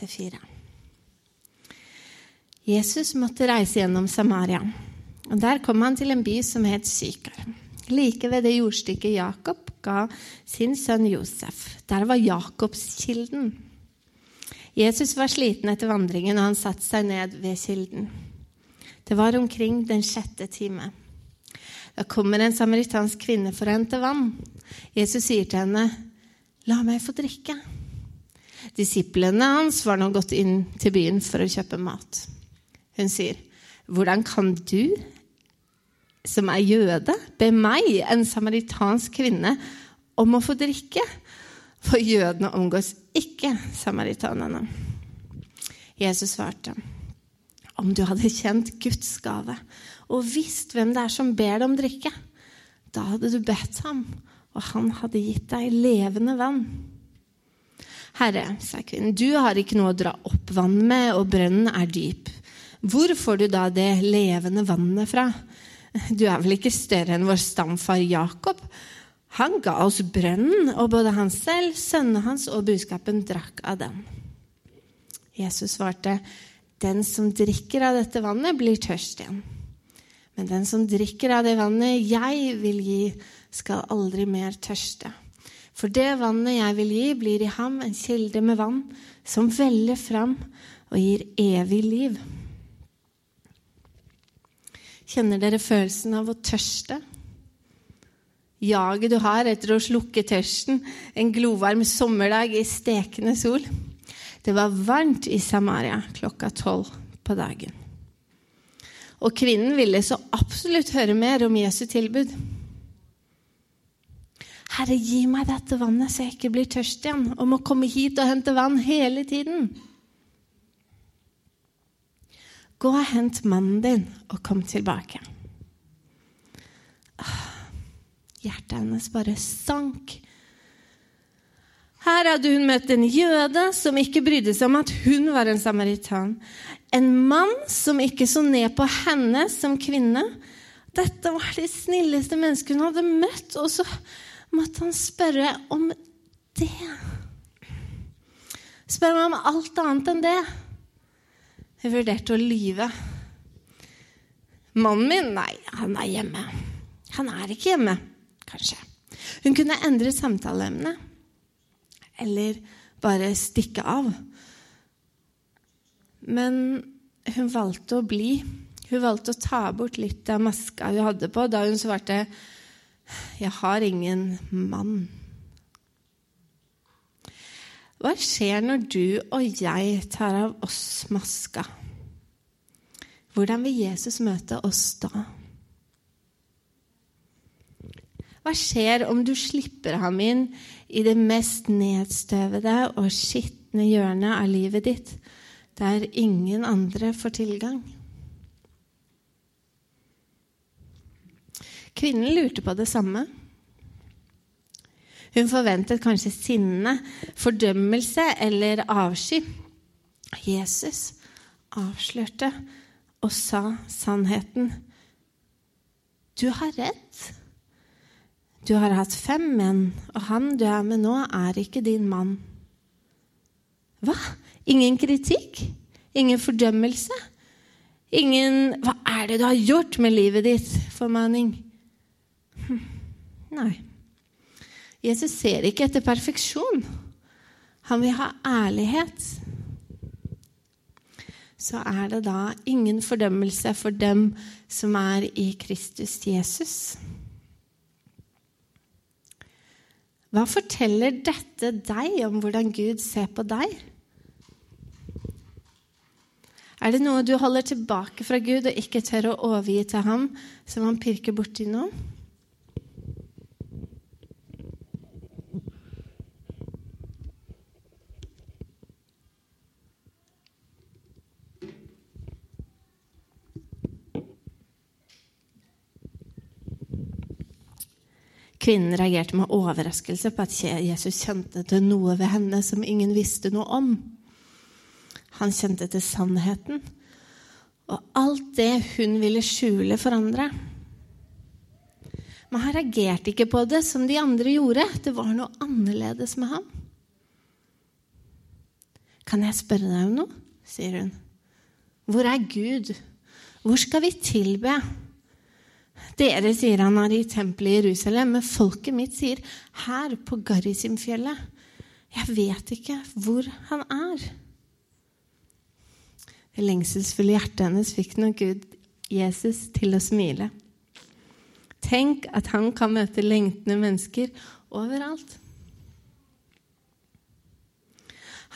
1-4. Jesus måtte reise gjennom Samaria. og Der kom han til en by som het Sykar. Like ved det jordstykket Jakob ga sin sønn Josef. Der var Jakobskilden. Jesus var sliten etter vandringen, og han satte seg ned ved kilden. Det var omkring den sjette time. Da kommer en samaritansk kvinne for å hente vann. Jesus sier til henne, 'La meg få drikke.' Disiplene hans var nå gått inn til byen for å kjøpe mat. Hun sier, 'Hvordan kan du, som er jøde, be meg, en samaritansk kvinne, om å få drikke?' For jødene omgås ikke samaritanerne. Jesus svarte, 'Om du hadde kjent Guds gave' og visst hvem det er som ber deg om drikke, da hadde du bedt ham, og han hadde gitt deg levende vann. Herre, sa kvinnen, du har ikke noe å dra opp vann med, og brønnen er dyp. Hvor får du da det levende vannet fra? Du er vel ikke større enn vår stamfar Jakob? Han ga oss brønnen, og både han selv, sønnene hans og budskapen drakk av den. Jesus svarte, den som drikker av dette vannet, blir tørst igjen. Men den som drikker av det vannet jeg vil gi, skal aldri mer tørste. For det vannet jeg vil gi, blir i ham en kilde med vann som veller fram og gir evig liv. Kjenner dere følelsen av å tørste? Jaget du har etter å slukke tørsten en glovarm sommerdag i stekende sol. Det var varmt i Samaria klokka tolv på dagen. Og kvinnen ville så absolutt høre mer om Jesu tilbud. Herre, gi meg dette vannet, så jeg ikke blir tørst igjen og må komme hit og hente vann hele tiden. Gå og hent mannen din og kom tilbake. Ah, hjertet hennes bare sank. Her hadde hun møtt en jøde som ikke brydde seg om at hun var en samaritan. En mann som ikke så ned på henne som kvinne. Dette var det snilleste mennesket hun hadde møtt, og så måtte han spørre om det. Spør meg om alt annet enn det. Hun vurderte å lyve. Mannen min? Nei, han er hjemme. Han er ikke hjemme, kanskje. Hun kunne endre samtaleemnet. Eller bare stikke av. Men hun valgte å bli. Hun valgte å ta bort litt av maska hun hadde på, da hun svarte 'Jeg har ingen mann'. Hva skjer når du og jeg tar av oss maska? Hvordan vil Jesus møte oss da? Hva skjer om du slipper ham inn i det mest nedstøvede og skitne hjørnet av livet ditt, der ingen andre får tilgang? Kvinnen lurte på det samme. Hun forventet kanskje sinne, fordømmelse eller avsky. Jesus avslørte og sa sannheten. Du har rett. Du har hatt fem menn, og han du er med nå, er ikke din mann. Hva? Ingen kritikk? Ingen fordømmelse? Ingen 'Hva er det du har gjort med livet ditt?' formaning. Nei. Jesus ser ikke etter perfeksjon. Han vil ha ærlighet. Så er det da ingen fordømmelse for dem som er i Kristus Jesus. Hva forteller dette deg om hvordan Gud ser på deg? Er det noe du holder tilbake fra Gud og ikke tør å overgi til ham, som han pirker borti nå? Kvinnen reagerte med overraskelse på at Jesus kjente til noe ved henne som ingen visste noe om. Han kjente til sannheten og alt det hun ville skjule for andre. Men han reagerte ikke på det som de andre gjorde. Det var noe annerledes med ham. Kan jeg spørre deg om noe? sier hun. Hvor er Gud? Hvor skal vi tilbe? Dere, sier han, er i tempelet i Jerusalem, men folket mitt sier her på Garisimfjellet. Jeg vet ikke hvor han er. Det lengselsfulle hjertet hennes fikk nok Gud, Jesus, til å smile. Tenk at han kan møte lengtende mennesker overalt.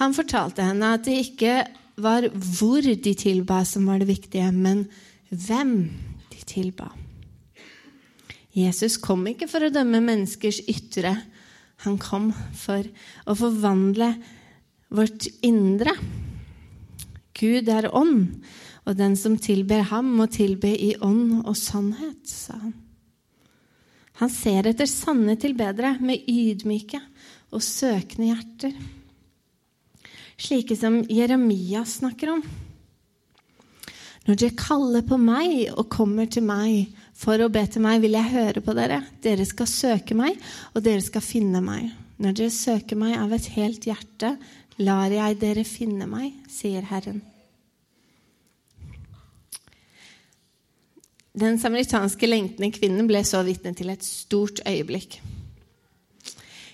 Han fortalte henne at det ikke var hvor de tilba som var det viktige, men hvem de tilba. Jesus kom ikke for å dømme menneskers ytre. Han kom for å forvandle vårt indre. Gud er ånd, og den som tilber ham, må tilbe i ånd og sannhet, sa han. Han ser etter sanne tilbedere med ydmyke og søkende hjerter. Slike som Jeremia snakker om. Når dere kaller på meg og kommer til meg for å be til meg, vil jeg høre på dere. Dere skal søke meg, og dere skal finne meg. Når dere søker meg av et helt hjerte, lar jeg dere finne meg, sier Herren. Den samaritanske lengtende kvinnen ble så vitne til et stort øyeblikk.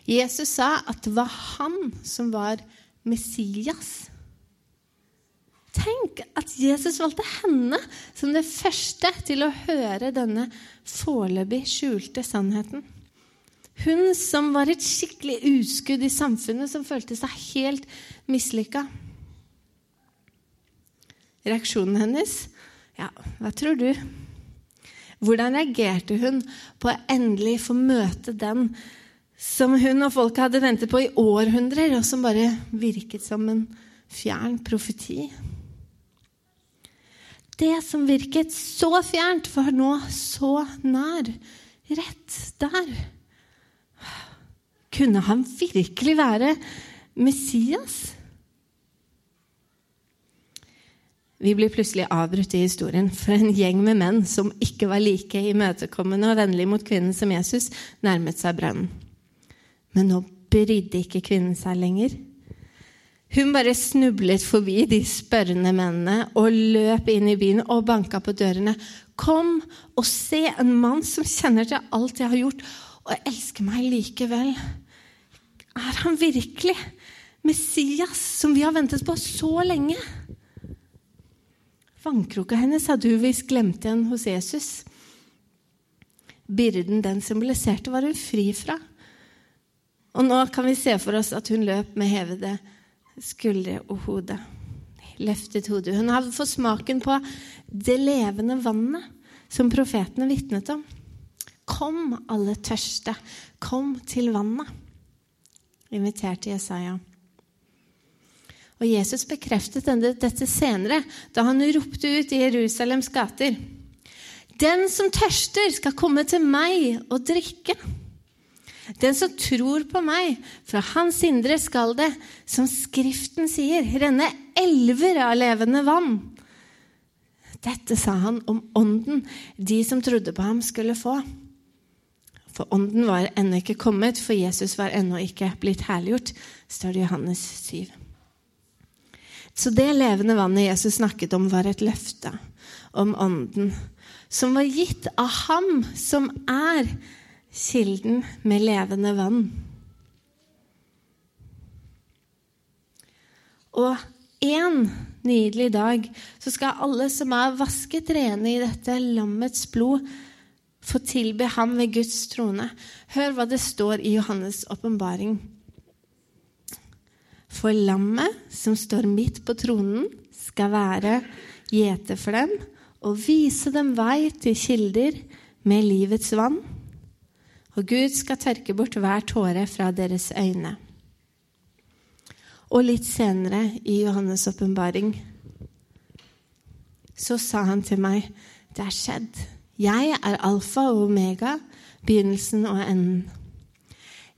Jesus sa at det var han som var Messias. Tenk at Jesus valgte henne som det første til å høre denne foreløpig skjulte sannheten. Hun som var et skikkelig uskudd i samfunnet, som følte seg helt mislykka. Reaksjonen hennes? Ja, hva tror du? Hvordan reagerte hun på å endelig få møte den som hun og folket hadde ventet på i århundrer, og som bare virket som en fjern profeti? Det som virket så fjernt, var nå så nær. Rett der. Kunne han virkelig være Messias? Vi blir plutselig avbrutt i historien, for en gjeng med menn som ikke var like imøtekommende og vennlige mot kvinnen som Jesus, nærmet seg brønnen. Men nå brydde ikke kvinnen seg lenger. Hun bare snublet forbi de spørrende mennene og løp inn i byen og banka på dørene. Kom og se en mann som kjenner til alt jeg har gjort, og elsker meg likevel. Er han virkelig Messias, som vi har ventet på så lenge? Vannkroka hennes hadde hun visst glemt igjen hos Jesus. Byrden den symboliserte, var hun fri fra. Og nå kan vi se for oss at hun løp med hevede skuldre og hode. Løftet hodet. Hun hadde fått smaken på det levende vannet som profetene vitnet om. Kom, alle tørste. Kom til vannet, inviterte Jesaja. Og Jesus bekreftet dette senere, da han ropte ut i Jerusalems gater. Den som tørster, skal komme til meg og drikke. Den som tror på meg, fra hans indre skal det, som Skriften sier, renne elver av levende vann. Dette sa han om ånden de som trodde på ham, skulle få. For ånden var ennå ikke kommet, for Jesus var ennå ikke blitt herliggjort, står det Johannes 7. Så det levende vannet Jesus snakket om, var et løfte om Ånden, som var gitt av Ham som er kilden med levende vann. Og en nydelig dag så skal alle som er vasket rene i dette lammets blod, få tilbe ham ved Guds trone. Hør hva det står i Johannes' åpenbaring. For lammet som står midt på tronen, skal være gjete for dem og vise dem vei til kilder med livets vann. Og Gud skal tørke bort hver tåre fra deres øyne. Og litt senere i Johannes' åpenbaring så sa han til meg, det er skjedd. Jeg er alfa og omega, begynnelsen og enden.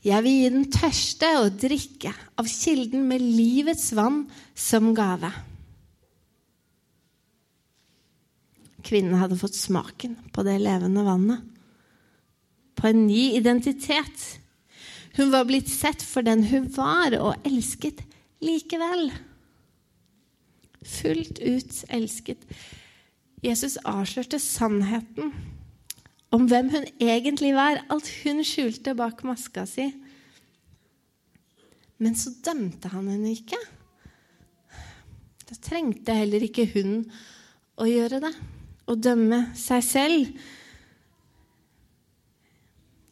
Jeg vil gi den tørste å drikke av kilden med livets vann som gave. Kvinnen hadde fått smaken på det levende vannet. På en ny identitet. Hun var blitt sett for den hun var, og elsket likevel. Fullt ut elsket. Jesus avslørte sannheten om hvem hun egentlig var, alt hun skjulte bak maska si. Men så dømte han henne ikke. Da trengte heller ikke hun å gjøre det, å dømme seg selv.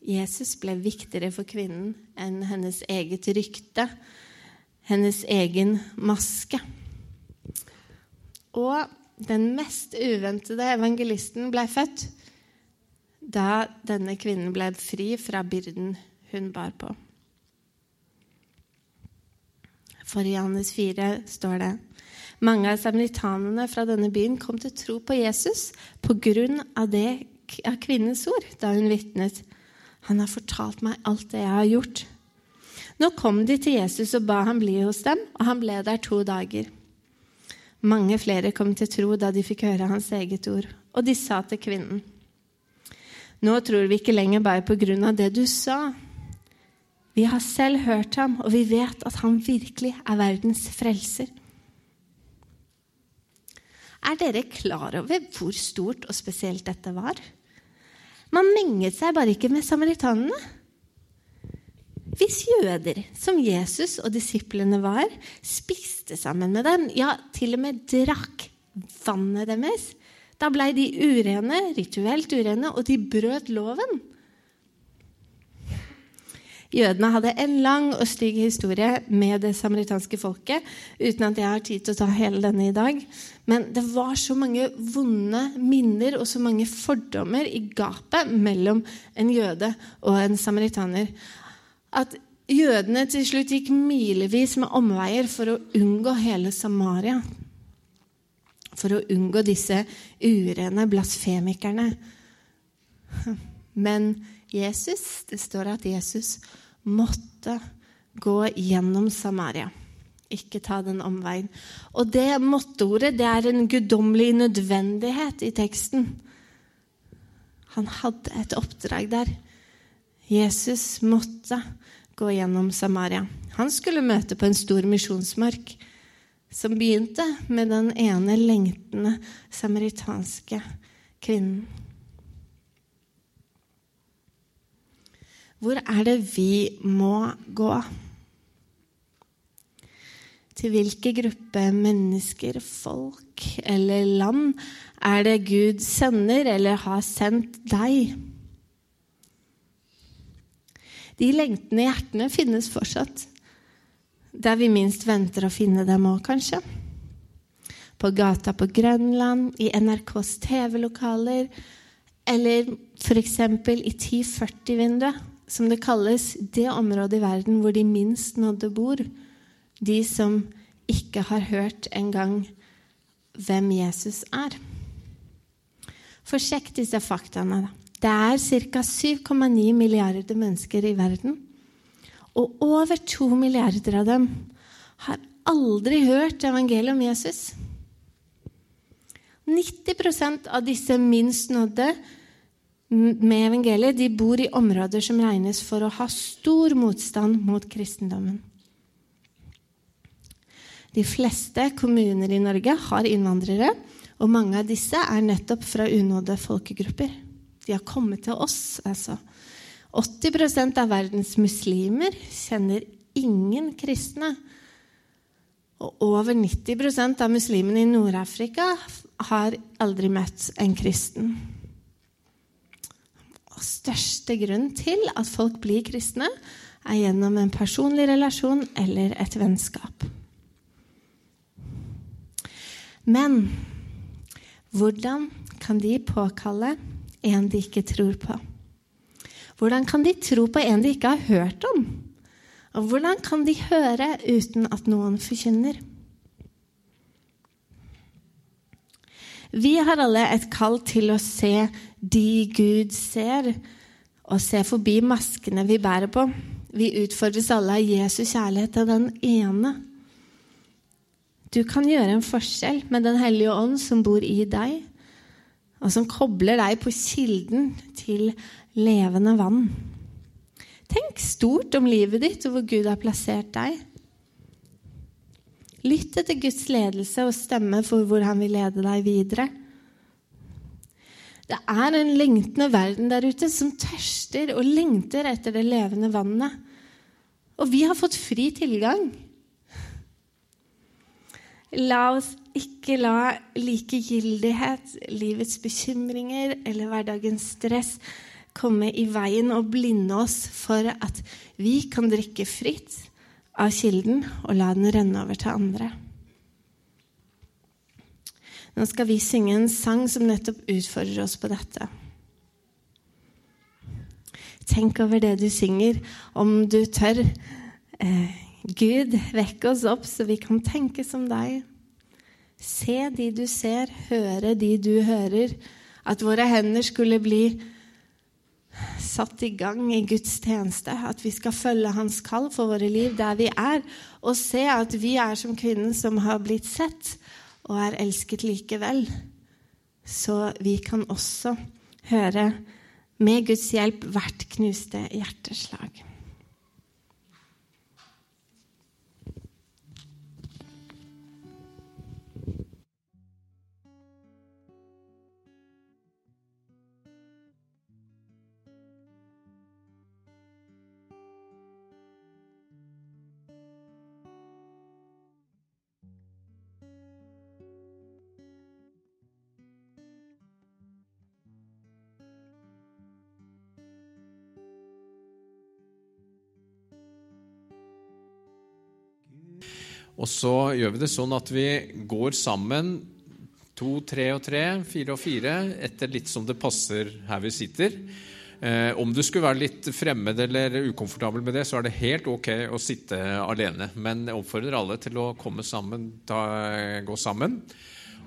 Jesus ble viktigere for kvinnen enn hennes eget rykte, hennes egen maske. Og den mest uventede evangelisten ble født da denne kvinnen ble fri fra byrden hun bar på. For i Johannes 4 står det mange av samaritanene fra denne byen kom til tro på Jesus på grunn av, det, av kvinnens ord da hun vitnet. Han har fortalt meg alt det jeg har gjort. Nå kom de til Jesus og ba ham bli hos dem, og han ble der to dager. Mange flere kom til tro da de fikk høre hans eget ord, og de sa til kvinnen.: Nå tror vi ikke lenger bare på grunn av det du sa. Vi har selv hørt ham, og vi vet at han virkelig er verdens frelser. Er dere klar over hvor stort og spesielt dette var? Man menget seg bare ikke med samaritanene. Hvis jøder, som Jesus og disiplene var, spiste sammen med dem, ja, til og med drakk vannet deres, da blei de urene, rituelt urene, og de brøt loven. Jødene hadde en lang og stygg historie med det samaritanske folket, uten at jeg har tid til å ta hele denne i dag. Men det var så mange vonde minner og så mange fordommer i gapet mellom en jøde og en samaritaner at jødene til slutt gikk milevis med omveier for å unngå hele Samaria. For å unngå disse urene blasfemikerne. Men Jesus, det står at Jesus måtte gå gjennom Samaria. Ikke ta den omveien. Og det måtteordet det er en guddommelig nødvendighet i teksten. Han hadde et oppdrag der. Jesus måtte gå gjennom Samaria. Han skulle møte på en stor misjonsmark som begynte med den ene lengtende samaritanske kvinnen. Hvor er det vi må gå? Til hvilke gruppe mennesker, folk eller land er det Gud sender eller har sendt deg? De lengtende hjertene finnes fortsatt. Der vi minst venter å finne dem òg, kanskje. På gata på Grønland, i NRKs TV-lokaler, eller f.eks. i 1040-vinduet som det kalles, det området i verden hvor de minst nådde bor. De som ikke har hørt engang hvem Jesus er. For sjekk disse faktaene. Det er ca. 7,9 milliarder mennesker i verden. Og over 2 milliarder av dem har aldri hørt evangeliet om Jesus. 90% av disse minst nådde med evangeliet, de bor i områder som regnes for å ha stor motstand mot kristendommen. De fleste kommuner i Norge har innvandrere, og mange av disse er nettopp fra unådde folkegrupper. De har kommet til oss, altså. 80% av verdens muslimer kjenner ingen kristne. Og over 90% av muslimene i Nord-Afrika har aldri møtt en kristen største grunn til at folk blir kristne, er gjennom en personlig relasjon eller et vennskap. Men hvordan kan de påkalle en de ikke tror på? Hvordan kan de tro på en de ikke har hørt om? Og hvordan kan de høre uten at noen forkynner? Vi har alle et kall til å se de Gud ser, og se forbi maskene vi bærer på. Vi utfordres alle av Jesu kjærlighet til den ene. Du kan gjøre en forskjell med Den hellige ånd som bor i deg, og som kobler deg på kilden til levende vann. Tenk stort om livet ditt og hvor Gud har plassert deg. Lytte etter Guds ledelse og stemme for hvor han vil lede deg videre. Det er en lengtende verden der ute som tørster og lengter etter det levende vannet. Og vi har fått fri tilgang. La oss ikke la likegyldighet, livets bekymringer eller hverdagens stress komme i veien og blinde oss for at vi kan drikke fritt av kilden og la den renne over til andre. Nå skal vi synge en sang som nettopp utfordrer oss på dette. Tenk over det du synger, om du tør. Eh, Gud, vekk oss opp så vi kan tenke som deg. Se de du ser, høre de du hører. At våre hender skulle bli satt i gang i Guds tjeneste. At vi skal følge Hans kall for våre liv der vi er. Og se at vi er som kvinnen som har blitt sett og er elsket likevel. Så vi kan også høre med Guds hjelp hvert knuste hjerteslag. Og så gjør vi det sånn at vi går sammen to, tre og tre, fire og fire, etter litt som det passer her vi sitter. Eh, om du skulle være litt fremmed eller ukomfortabel med det, så er det helt ok å sitte alene. Men jeg oppfordrer alle til å komme sammen, ta, gå sammen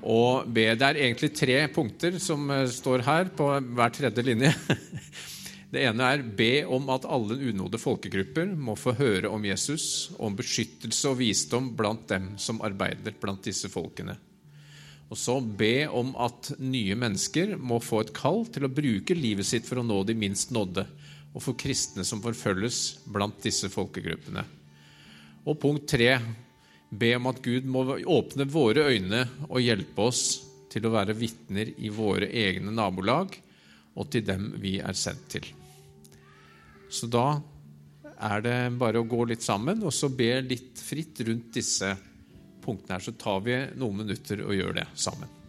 og be. Det er egentlig tre punkter som eh, står her på hver tredje linje. Det ene er be om at alle unådde folkegrupper må få høre om Jesus, om beskyttelse og visdom blant dem som arbeider blant disse folkene. Og så be om at nye mennesker må få et kall til å bruke livet sitt for å nå de minst nådde, og for kristne som forfølges blant disse folkegruppene. Og punkt tre be om at Gud må åpne våre øyne og hjelpe oss til å være vitner i våre egne nabolag og til dem vi er sendt til. Så da er det bare å gå litt sammen og så be litt fritt rundt disse punktene her. Så tar vi noen minutter og gjør det sammen.